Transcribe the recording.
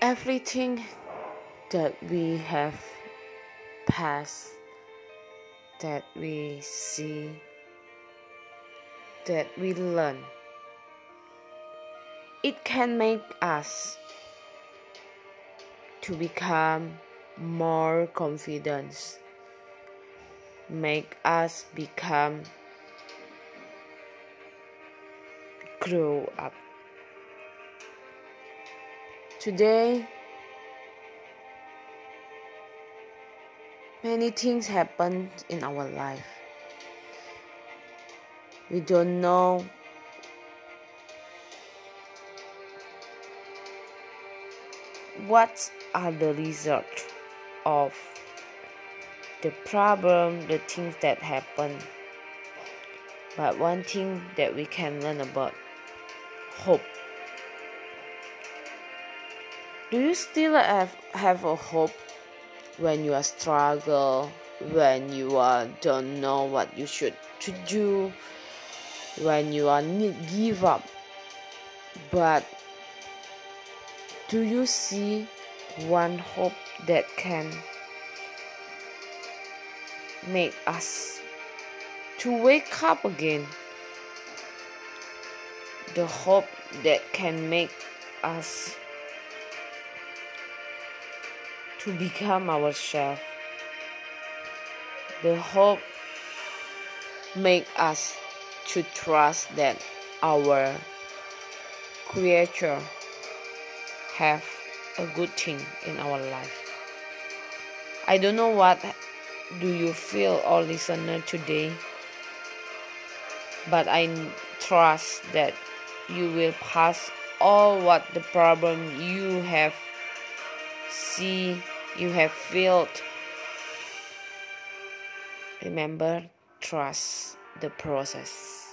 everything that we have passed, that we see, that we learn, it can make us to become more confident, make us become grow up. Today, many things happen in our life. We don't know what are the results of the problem, the things that happen. But one thing that we can learn about hope. Do you still have, have a hope when you are struggle, when you are don't know what you should to do, when you are give up? But do you see one hope that can make us to wake up again? The hope that can make us to become ourselves. The hope make us to trust that our creator have a good thing in our life. I don't know what do you feel all listener today but I trust that you will pass all what the problem you have see you have failed. remember trust the process